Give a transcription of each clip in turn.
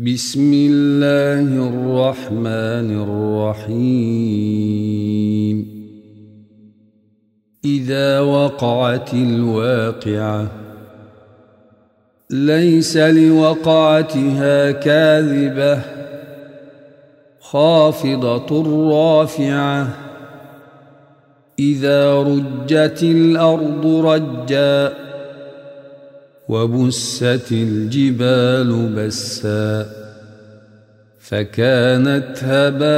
بسم الله الرحمن الرحيم. إذا وقعت الواقعة ليس لوقعتها كاذبة خافضة رافعة. إذا رجت الأرض رجاً وبست الجبال بسا فكانت هباء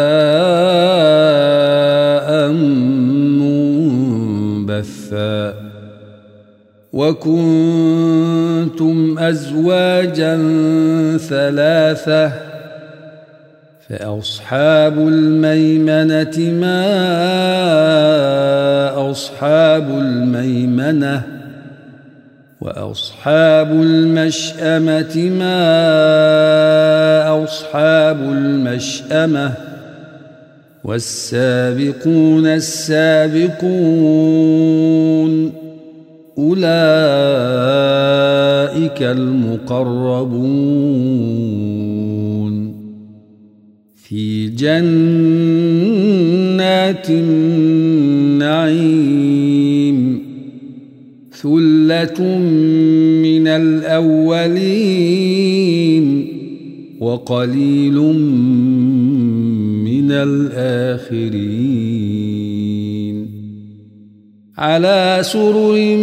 منبثا وكنتم أزواجا ثلاثة فأصحاب الميمنة ما أصحاب الميمنة وأصحاب المشأمة ما أصحاب المشأمة والسابقون السابقون أولئك المقربون في جنات النعيم ثلة من الأولين وقليل من الآخرين. على سرر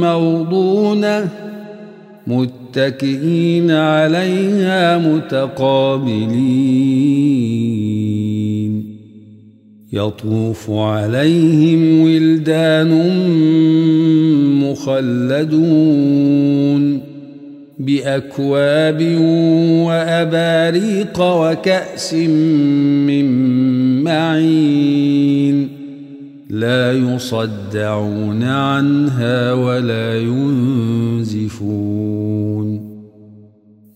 موضونة متكئين عليها متقابلين. يطوف عليهم ولدان مخلدون بأكواب وأباريق وكأس من معين لا يصدعون عنها ولا ينزفون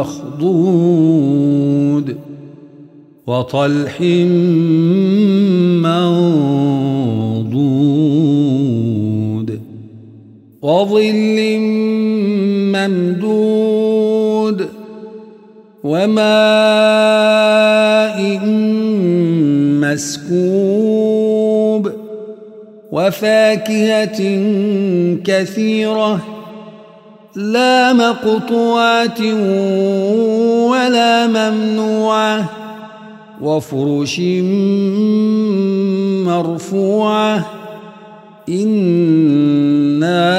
مخضود وطلح منضود وظل ممدود وماء مسكوب وفاكهة كثيرة لا مقطوعة ولا ممنوعة وفرش مرفوعة. إنا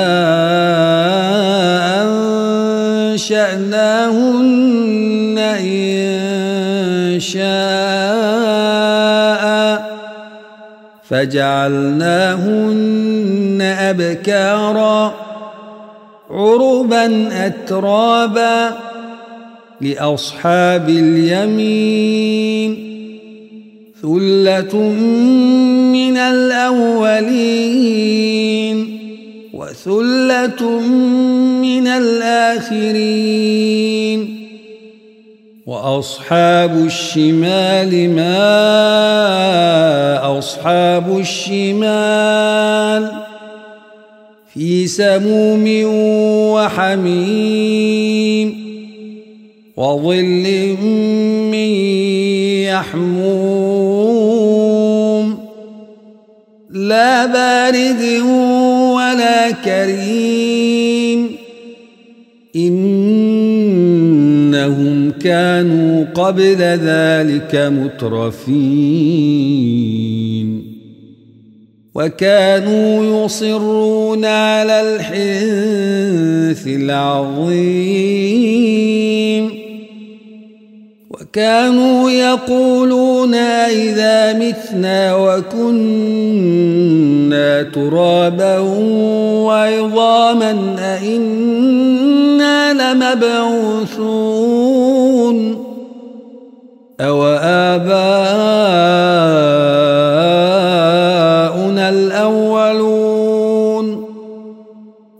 أنشأناهن إن شاء فجعلناهن أبكارا. عربا أترابا لأصحاب اليمين. ثلة من الأولين وثلة من الآخرين. وأصحاب الشمال ما أصحاب الشمال. في سموم وحميم وظل من يحموم لا بارد ولا كريم إنهم كانوا قبل ذلك مترفين وكانوا يصرون على الحنث العظيم. وكانوا يقولون إذا متنا وكنا ترابا وعظاما أئنا لمبعوثون. أو آباؤنا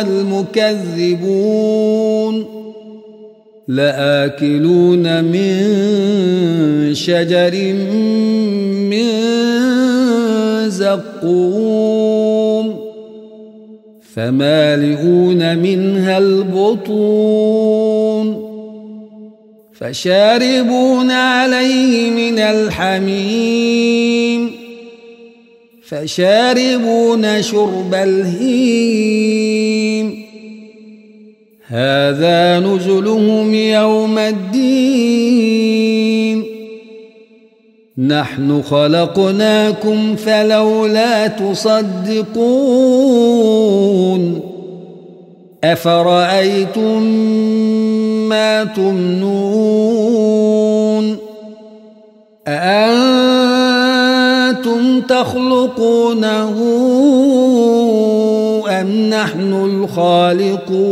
المكذبون. لآكلون من شجر من زقوم. فمالئون منها البطون. فشاربون عليه من الحميم. فشاربون شرب الهيم. هذا نزلهم يوم الدين. نحن خلقناكم فلولا تصدقون. أفرأيتم ما تمنون؟ أأنتم تخلقونه أم نحن الخالقون؟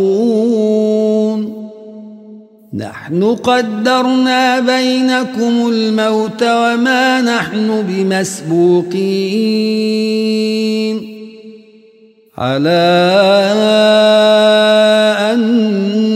نحن قدرنا بينكم الموت وما نحن بمسبوقين. على أن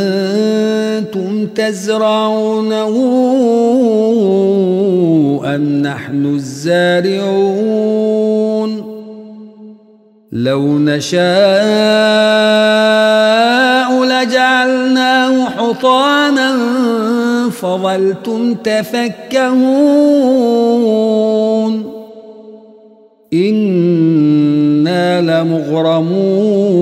تزرعونه أم نحن الزارعون؟ لو نشاء لجعلناه حطاما فظلتم تفكهون. إنا لمغرمون.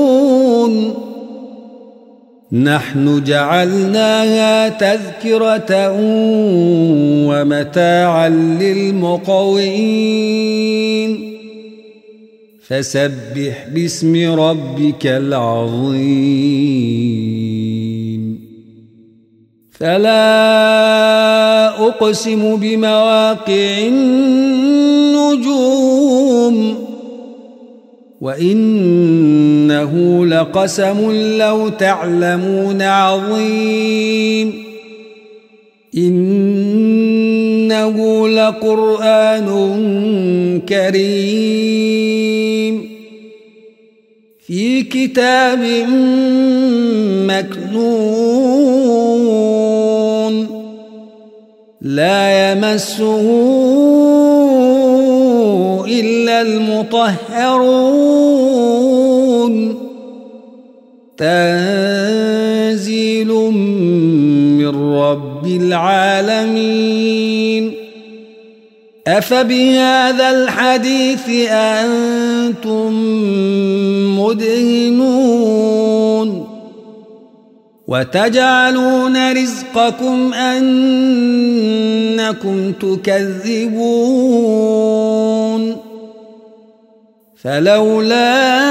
نحن جعلناها تذكرة ومتاعا للمقوين. فسبح باسم ربك العظيم. فلا أقسم بمواقع النجوم. وإنه لقسم لو تعلمون عظيم. إنه لقرآن كريم. في كتاب مكنون. لا يمسه إلا المطهرون. تنزيل من رب العالمين. أفبهذا الحديث أنتم مدهنون. وتجعلون رزقكم أنكم تكذبون. فلولا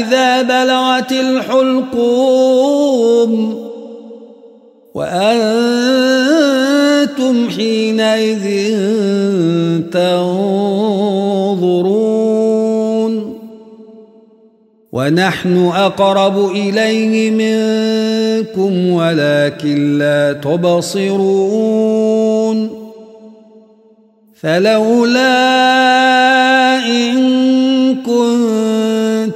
إذا بلغت الحلقوم وأنتم حينئذ تنظرون ونحن أقرب إليه منكم ولكن لا تبصرون فلولا إن كنتم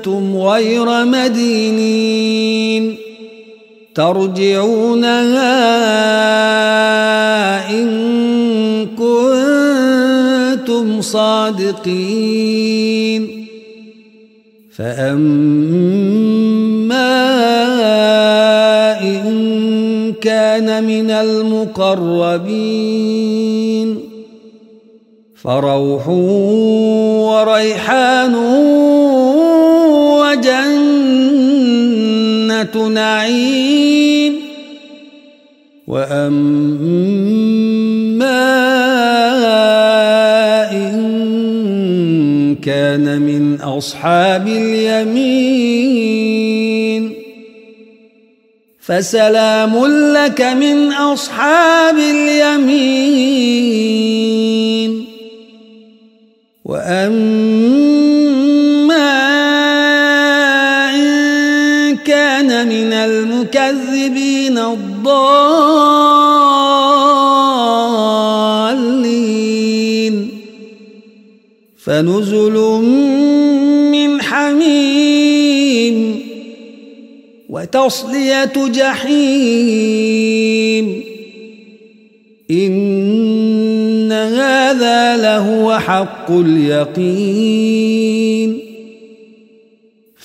غير مدينين. ترجعونها إن كنتم صادقين. فأما إن كان من المقربين. فروح وريحان وجنة نعيم. وأما إن كان من أصحاب اليمين. فسلام لك من أصحاب اليمين. وأما المكذبين الضالين. فنزل من حميم وتصلية جحيم. إن هذا لهو حق اليقين.